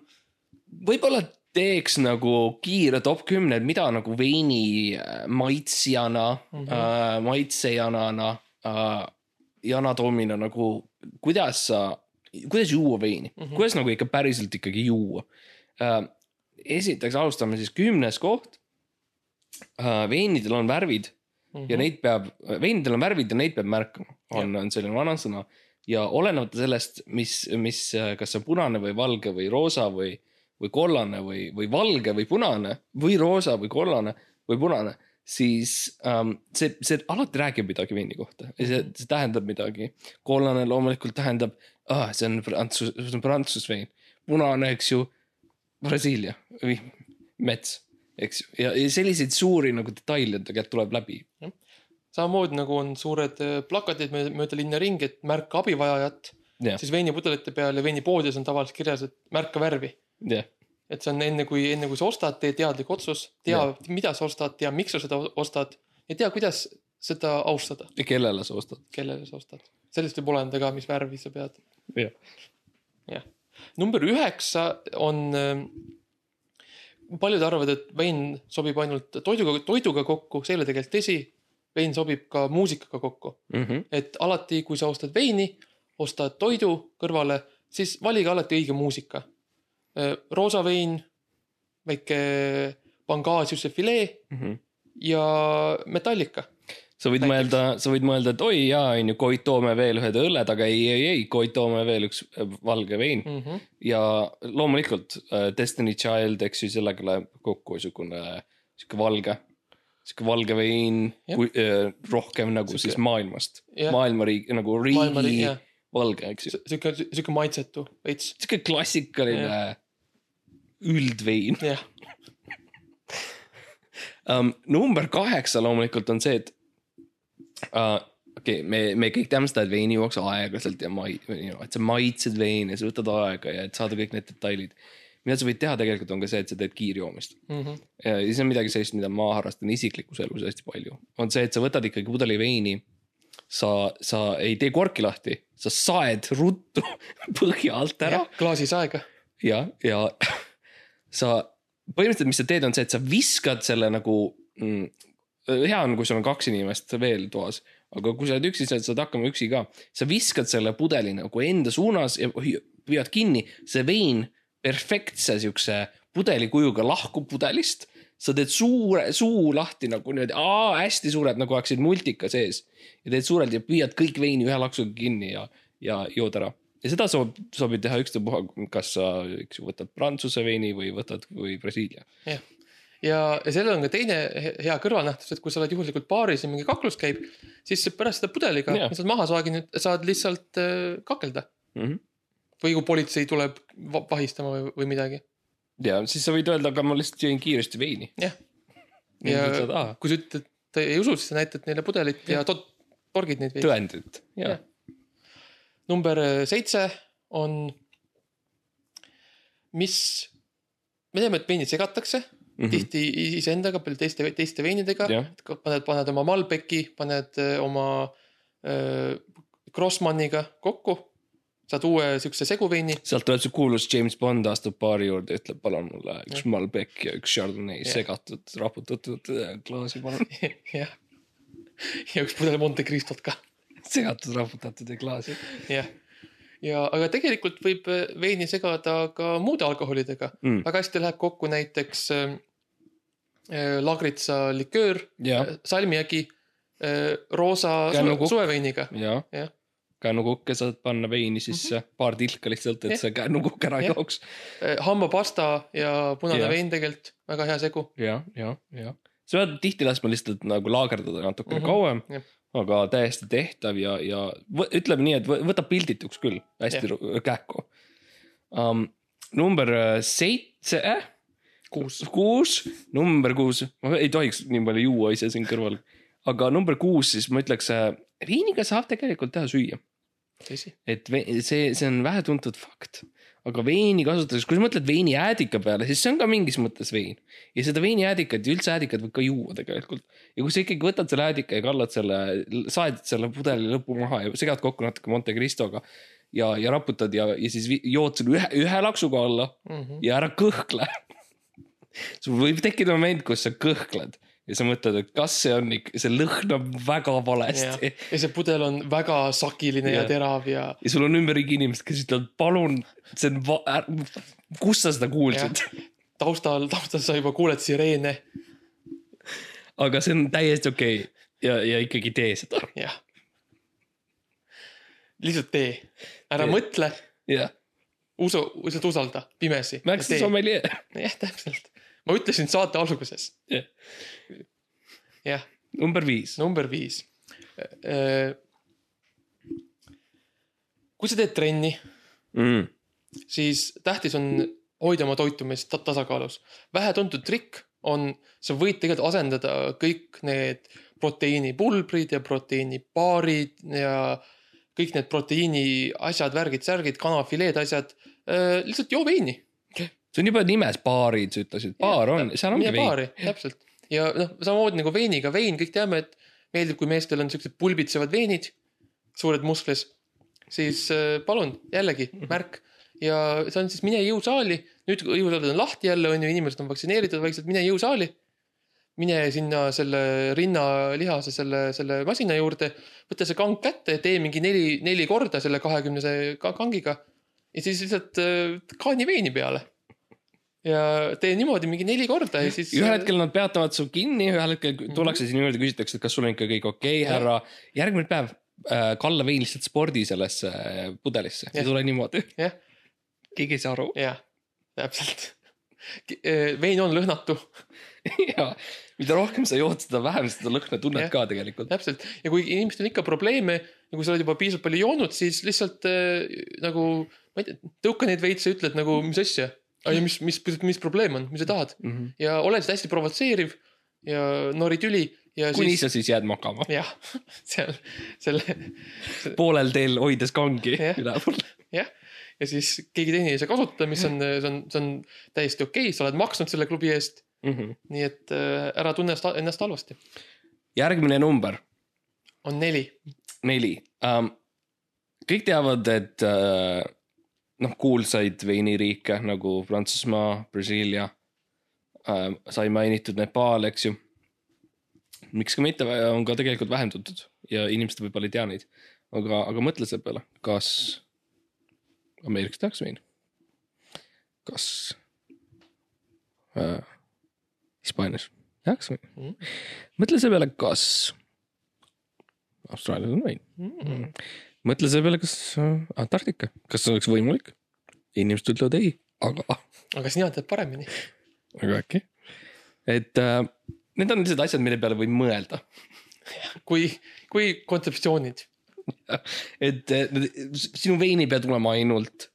võib-olla teeks nagu kiire top kümne, et mida nagu veini äh, maitsjana mm, Mhm. -hmm. äh, maitsejanana äh, ja anatoomina nagu, kuidas sa, kuidas juua veini mm, Mhm. -hmm. kuidas nagu ikka päriselt ikkagi juua äh,. esiteks alustame siis kümnes koht äh,. veinidel on värvid Mhm. ja neid peab, veinidel on värvid ja neid peab märkama, on, on selline vanasõna. Ja olenemata sellest, mis, mis, kas see on punane või valge või roosa või, või kollane või, või valge või punane või roosa või kollane või punane, siis ähm, see, see alati räägib midagi veini kohta. Ja see, see tähendab midagi. kollane loomulikult tähendab ah,, see on prantsus, see on prantsusvein, punane, eks ju, Brasiilia või mets, eks ju, ja, ja selliseid suuri nagu detaile tegelikult tuleb läbi samamoodi nagu on suured äh, plakatid mööda, linna ringi, et märka abivajajat, Jah. siis veinipudelite peal ja veinipoodides on tavaliselt kirjas, et märka värvi. jah, et see on enne kui, enne kui sa ostad, tee teadlik otsus, tea Jah., mida sa ostad, tea, miks sa seda ostad ja tea, kuidas seda austada, ja kellele sa ostad. kellele sa ostad. sellest võib oleneda ka, mis värvi sa pead. jah, jah. number üheksa on, paljud arvavad, et vein sobib ainult toiduga, toiduga kokku, see ei ole tegelikult tõsi. Vein sobib ka muusikaga kokku, Mhm. et alati, kui sa ostad veini, ostad toidu kõrvale, siis valige alati õige muusika. roosa vein, väike Pangasiuse filee Mhm. ja Metallica. sa võid Näiteks. mõelda, sa võid mõelda, et oi jaa, onju, Koit, toome veel ühed õlled, aga ei, ei, ei, Koit, toome veel üks äh, valge vein Mm -hmm. ja loomulikult äh, Destiny Child, eks ju, sellega läheb kokku siukene, siuke valge, siuke valge vein Jah., rohkem nagu Siuke- siis maailmast, jah, maailmariik nagu maailma, riigi jah, valge, eks ju. sihuke, sihuke maitsetu veits, siuke klassikaline üldvein jah, um,. number kaheksa loomulikult on see, et uh, okei okay,, me, me kõik teame seda, et vein juuakse aeglaselt ja mai-, et sa maitsed veini ja sa võtad aega ja et saada kõik need detailid. Mida sa võid teha tegelikult on ka see, et sa teed kiirjoomist. mm -hmm. ja siis on midagi sellist, mida ma harrastan isiklikus elus hästi palju, on see, et sa võtad ikkagi pudeli veini. sa, sa ei tee korki lahti, sa saed ruttu põhja alt ära klaasis aega, ja, ja sa põhimõtteliselt, mis sa teed, on see, et sa viskad selle nagu mm,. hea on, kui sul on kaks inimest veel toas, aga kui sa oled üksi, sa saad hakkama üksi ka. sa viskad selle pudeli nagu enda suunas ja hoi- püüad kinni, see vein perfektse siukse pudelikujuga lahkub pudelist. sa teed suure, suu lahti nagu niimoodi, hästi suured nagu oleksid multika sees ja teed suurelt ja püüad kõik veini ühe laksuga kinni ja, ja jood ära ja seda sobib, sobib teha ükstapuha, kas sa, eks ju, võtad prantsuse veini või võtad või Brasiilia. ja, ja sellel on ka teine he- hea kõrvalnähtus, et kui sa oled juhuslikult baaris ja mingi kaklus käib, siis pärast seda pudeliga Jah. mis sa maha saaginud, saad lihtsalt äh, kakelda. Mm -hmm. Või kui politsei tuleb va- vahistama või, või midagi. ja siis sa võid öelda, aga ma lihtsalt jõin kiiresti veini. Jah. ja ja kui sa ütled, et ei usu, siis sa näitad neile pudelit ja to- torgid neid veidi. tõendit, ja Jah. number äh, seitse on, mis, me teame, et veinid segatakse mm -hmm. tihti iseendaga, palju teiste, teiste veinidega. jah, paned, paned oma Malbeki, paned öö, oma öö, Grossmanniga kokku, saad uue siukse seguveini. sealt tuleb see kuulus James Bond astub baari juurde, ütleb palun mulle üks Malbec ja üks Chardonnay Jah. segatud, raputatud klaasi palun. jah. ja üks pudel Monte Cristot ka, segatud, raputatud ja klaasi. jah. ja, aga tegelikult võib öö, veini segada ka muude alkoholidega Mm. väga hästi läheb kokku näiteks äh, lagritsa liköör, jah, salmiägi äh, roosa Kännukukk. suve, suveveiniga. ja Jah., kännukukke saad panna veini sisse mm, -hmm. paar tilka lihtsalt, et Jah. see kännukukk ära ei Jah. jooks. Äh, hambapasta ja punane Jah. vein tegelikult, väga hea segu. ja, ja, ja. sa pead tihti laskma lihtsalt nagu laagerdada natukene mm Mhm, -hmm. kauem jah., aga täiesti tehtav ja, ja ütleme nii, et võ- võtab pildituks küll hästi ru- kähku um,. number äh, seitse äh?, kuus. kuus, number kuus, ma ei tohiks nii palju juua ise siin kõrval, aga number kuus, siis ma ütleks, veiniga saab tegelikult teha süüa. Et see, see on vähetuntud fakt. aga veini kasutades, kui sa mõtled veinijäädika peale, siis see on ka mingis mõttes vein ja seda veinijäädikat ja üldse jäädikat võib ka juua tegelikult. ja kui sa ikkagi võtad selle jäädika ja kallad selle, saed selle pudeli lõpu maha ja segad kokku natuke Monte Cristoga ja, ja raputad ja, ja siis jood selle ühe, ühe laksuga alla Mhm. ja ära kõhkle. sul võib tekkida moment, kus sa kõhkled ja sa mõtled, et kas see on ikka, see lõhnab väga valesti. ja see pudel on väga sakiline ja Jah. terav ja ja sul on ümberringi inimesed, kes ütlevad, palun, see on va-, kust sa seda kuulsid? taustal, taustal sa juba kuuled sireene. aga see on täiesti okei okay. ja, ja ikkagi tee seda. jah. lihtsalt tee, ära Tee. mõtle, usu, lihtsalt usalda pimesi. Max on sommeljee. jah, täpselt. Ma ütlesin saate alguses. Jah. number viis. number viis. kui sa teed trenni, Mm. siis tähtis on hoida oma toitumist ta tasakaalus. vähetuntud trikk on, sa võid tegelikult asendada kõik need proteiinipulbrid ja proteiinibaarid ja kõik need proteiini asjad, värgid, särgid, kanafileed, asjad. lihtsalt joo veini. See on juba nimes baarid, sa ütlesid, baar on, seal ongi vein. baari, täpselt. ja noh, samamoodi nagu veiniga, vein, kõik teame, et meeldib, kui meestel on siuksed pulbitsevad veinid, suured musklis, siis äh, palun jällegi märk ja see on siis mine jõusaali, nüüd jõusaalid on lahti jälle on ju, inimesed on vaktsineeritud vaikselt, mine jõusaali. mine sinna selle rinnalihase selle, selle masina juurde, võta see kang kätte, tee mingi neli, neli korda selle kahekümnese ka- kangiga ja siis lihtsalt äh, kaani veini peale. Ja tee niimoodi mingi neli korda ja siis. ühel hetkel nad peatavad su kinni, ühel hetkel tullakse sinu juurde, küsitakse, et kas sul on ikka kõik okei okay,, härra. järgmine päev äh, kalla vein lihtsalt spordi sellesse äh, pudelisse, Jah. ei tule niimoodi. keegi ei saa aru jah, täpselt. vein on lõhnatu, ja mida rohkem sa jood, seda vähem seda lõhna tunned Jah. ka tegelikult. täpselt ja kui inimestel on ikka probleeme ja kui sa oled juba piisavalt palju joonud, siis lihtsalt äh, nagu ma ei tea, tõuka neid veits ja ütled nagu, mis asja. Ja mis, mis, mis probleem on, mis sa tahad Mhm. ja ole siis hästi provotseeriv ja nori tüli ja kuni siis. sa siis jääd magama, jah, seal selle poolel teel hoides kangi üleval. jah, ja siis keegi teine ei saa kasutada, mis on, see on, see on täiesti okei okay,, sa oled maksnud selle klubi eest, nii et äh, ära tunne ennast halvasti. järgmine number, on neli, neli um,. kõik teavad, et uh, noh, kuulsaid veiniriike nagu Prantsusmaa, Brasiilia uh,, sai mainitud Nepal, eks ju. miks ka mitte, on ka tegelikult vähem tuntud ja inimesed võib-olla ei tea neid. aga, aga mõtle selle peale, kas Ameerikas tehakse veini? kas uh, Hispaanias tehakse veini mm.? mõtle selle peale, kas Austraalias on vein mm.. Mõtle selle peale, kas äh, Antarktika, kas see oleks võimalik? inimesed ütlevad ei, aga, aga sina tead paremini. aga äkki. et äh, need on lihtsalt asjad, mille peale võib mõelda. kui, kui kontseptsioonid. et äh, sinu vein ei pea tulema ainult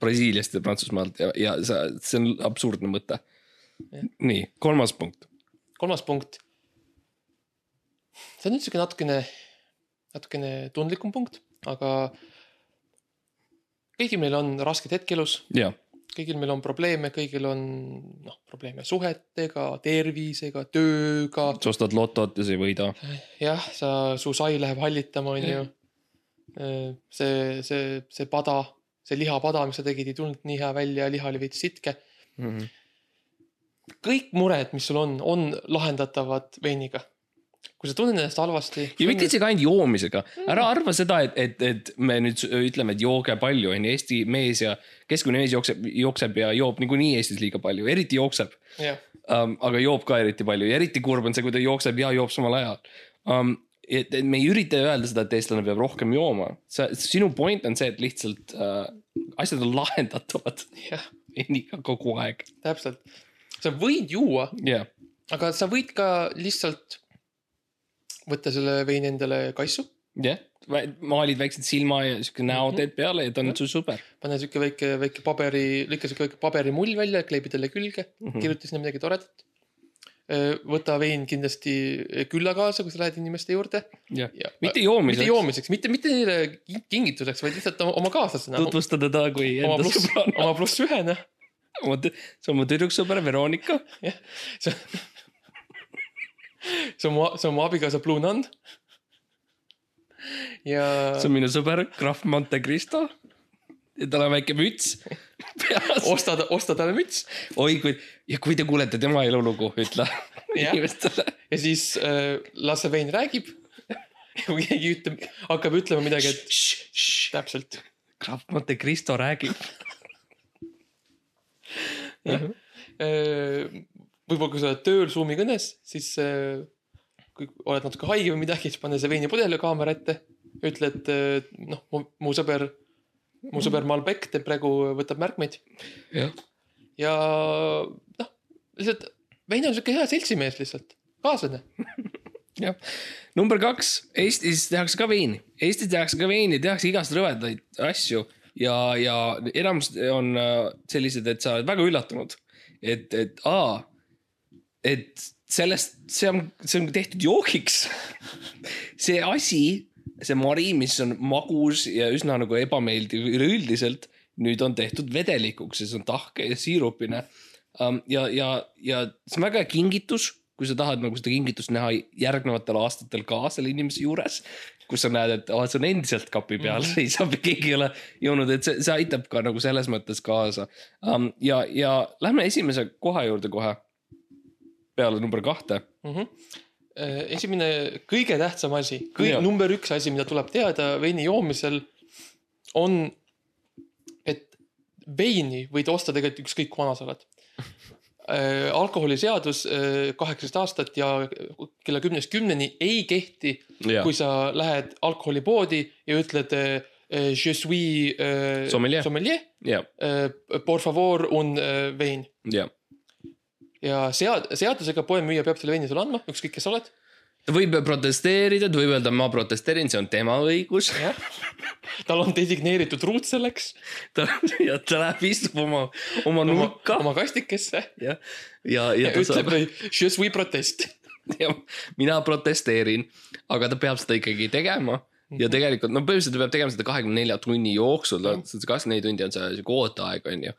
Brasiiliast ja Prantsusmaalt ja, ja sa, see on absurdne mõte nii, kolmas punkt. kolmas punkt. see on nüüd siuke natukene, natukene tundlikum punkt, aga kõigil meil on rasked hetk elus, ja, kõigil meil on probleeme, kõigil on noh, probleeme suhetega, tervisega, tööga. sa ostad lotot ja sa ei võida. jah, sa, su sai läheb hallitama, onju. see, see, see pada, see lihapada, mis sa tegid, ei tulnud nii hea välja, liha oli veits sitke. kõik mured, mis sul on, on lahendatavad veiniga. Kui sa tunned ennast halvasti. ja mitte isegi ainult joomisega, ära arva seda, et, et, et me nüüd ütleme, et jooge palju, onju, Eesti mees ja keskmine mees jookseb, jookseb ja joob niikuinii Eestis liiga palju, eriti jookseb jah, um,. aga joob ka eriti palju ja eriti kurb on see, kui ta jookseb ja joob samal ajal um,. et, et me ei ürita öelda seda, et eestlane peab rohkem jooma, sa, sinu point on see, et lihtsalt uh, asjad on lahendatavad jah, veniga kogu aeg. täpselt. sa võid juua, jah, aga sa võid ka lihtsalt võtta selle veini endale kaisu, jah, maalid väiksed silma ja siuke näo teed peale ja ta on sul sõber. pane siuke väike, väike paberi, lõika siuke väike paberimull välja, kleebi talle külge mm, Mhm. -hmm. kirjuta sinna midagi toredat. võta vein kindlasti külla kaasa, kui sa lähed inimeste juurde. jah, Ja- mitte mitte joomiseks. joomiseks, mitte, mitte neile ki- kingituseks, vaid lihtsalt oma, kaaslasena. tutvustada ta kui oma enda sõbrana. oma pluss ühena. oma, see on mu tüdruksõber Veronika. jah, see see on mu, see on mu abikaasa Blue Nun. ja see on minu sõber Graf Monte Cristo. ja tal on väike müts peas. osta, osta talle müts oi, kui ja kui te kuulete tema elulugu, ütle Jah. inimestele. ja siis äh, las see vein räägib. kui keegi ütleb, hakkab ütlema midagi, et täpselt. Graf Monte Cristo räägib. Võib-olla kui sa oled tööl Zoomi kõnes, siis äh, kui oled natuke haige või midagi, siis pane see veinipudel kaamera ette. ütle, et äh, noh, mu sõber, mu sõber Malbec teeb praegu, võtab märkmeid jah, ja noh, lihtsalt vein on siuke hea seltsimees lihtsalt, kaaslane. jah. number kaks, Eestis tehakse ka veini, Eestis tehakse ka veini, tehakse igast rõvedaid asju ja, ja enamus on äh, sellised, et sa oled väga üllatunud, et, et aa, et sellest, see on, see on tehtud joogiks. see asi see mari, mis on magus ja üsna nagu ebameeldiv üleüldiselt, nüüd on tehtud vedelikuks ja see on tahke ja siirupine um,. ja, ja, ja see on väga hea kingitus, kui sa tahad nagu seda kingitust näha järgnevatel aastatel ka selle inimese juures. kus sa näed, et oh, see on endiselt kapi peal mm, -hmm. ei saa, keegi ei ole jõudnud, et see, see aitab ka nagu selles mõttes kaasa um,. ja, ja lähme esimese koha juurde kohe. Peale number kahte mm. -hmm. esimene kõige tähtsam asi, Jaa. number üks asi, mida tuleb teada veini joomisel on, et veini võid osta tegelikult ükskõik kui vana sa oled. alkoholiseadus äh, kaheksateist aastat ja kella kümnest kümneni ei kehti, ja kui sa lähed alkoholipoodi ja ütled äh, je suis äh, Sommelier. sommelier ja, äh, por favor un äh, vein ja ja sead-, seadusega poemüüja peab selle veini sulle andma, ükskõik kes sa oled. ta võib protesteerida, ta võib öelda, ma protesteerin, see on tema õigus. tal on designeeritud ruut selleks, ta ja ta läheb, istub oma, oma nurka. oma kastikesse. Ja, ja, ja ja ta ütleb je suis protest. mina protesteerin, aga ta peab seda ikkagi tegema. Ja tegelikult no põhimõtteliselt ta peab tegema seda kahekümne nelja tunni jooksul, see kakskümmend neli tundi on see sihuke ooteaeg on ju,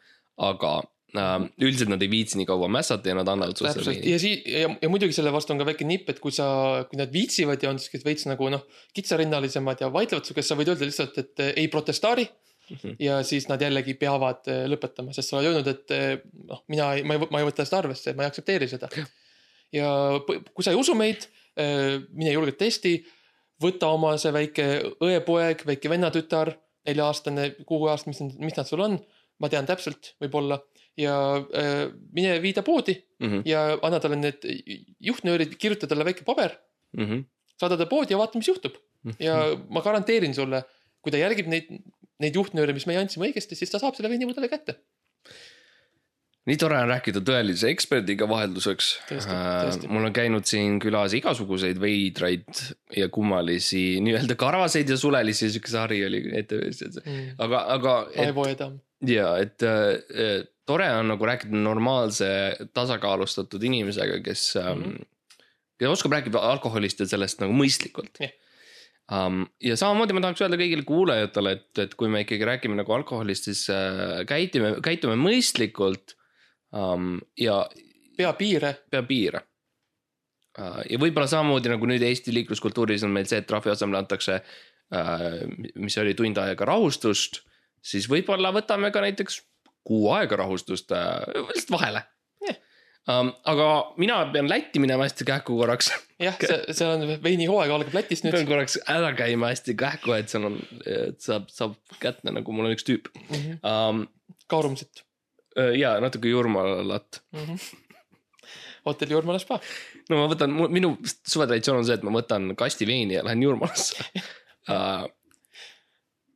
aga üldiselt nad ei viitsi nii kaua mässata ja nad annavad sulle selle ja siis ja, ja muidugi selle vastu on ka väike nipp, et kui sa, kui nad viitsivad ja on siuksed veits nagu noh, kitsarinnalisemad ja vaidlevad su käest, sa võid öelda lihtsalt, et eh, ei protestaari. Mhm. ja siis nad jällegi peavad eh, lõpetama, sest sa oled öelnud, et eh, noh, mina ei, ma ei, ma ei võta seda arvesse, ma ei aktsepteeri seda. ja kui sa ei usu meid, mine julgelt testi, võta oma see väike õepoeg, väike vennatütar, nelja-aastane, kuueaastane, mis, mis nad sul on, ma tean täpselt, võib-olla ja äh, mine vii ta poodi Mhm, ja anna talle need juhtnöörid, kirjuta talle väike paber, saada ta poodi ja vaata, mis juhtub. ja ma garanteerin sulle, kui ta järgib neid, neid juhtnööre, mis meie andsime õigesti, siis ta saab selle veinipudeli kätte. nii tore on rääkida tõelise eksperdiga vahelduseks. Tõesti. mul on käinud siin külas igasuguseid veidraid ja kummalisi nii-öelda karvaseid ja sulelisi, sihuke sari oli ETV-s, aga, aga et, Aivo Edam. ja et äh, tore on nagu rääkida normaalse tasakaalustatud inimesega, kes mm. -hmm. kes oskab rääkida alkoholist ja sellest nagu mõistlikult Jah. um,. ja samamoodi ma tahaks öelda kõigile kuulajatele, et, et kui me ikkagi räägime nagu alkoholist, siis äh, käitume, käitume mõistlikult um, ja pea piire, pea piire. ja võib-olla samamoodi nagu nüüd Eesti liikluskultuuris on meil see, et trahvi asemel antakse äh,, mis oli tund aega rahustust, siis võib-olla võtame ka näiteks kuu aega rahustust äh, lihtsalt vahele Jah. um,. aga mina pean Lätti minema hästi kähku korraks. jah, see, see on veinihooaeg algab Lätis pean nüüd. korraks ära käima hästi kähku, et seal on, et saab, saab kätte nagu mul on üks tüüp um,. Kaarumsit ja natuke jurmalat mm. -hmm. hotelli Jurmala spa. no ma võtan, minu suvetraditsioon on see, et ma võtan kasti veini ja lähen Jurmalasse uh.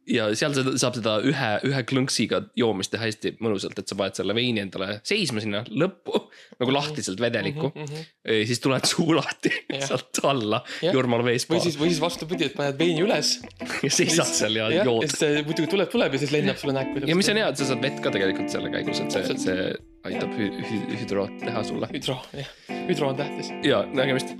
ja seal seda, saab seda ühe, ühe klõnksiga joomist teha hästi mõnusalt, et sa paned selle veini endale seisma sinna lõppu nagu lahtiselt vedelikku mm. mm. -hmm. -hmm. siis tuled suu lahti Jah. sealt alla Jah. Jurmala veespa või siis, või siis vastupidi, et paned veini üles. ja seisad seal ja ja jood siis muidugi tuleb, tuleb ja siis lennab sulle näkku. ja mis on hea, et sa saad vett ka tegelikult selle käigus, et see, see aitab hü- hü- hüdroot teha sulle hüdro, jah, hüdro on tähtis. ja nägemist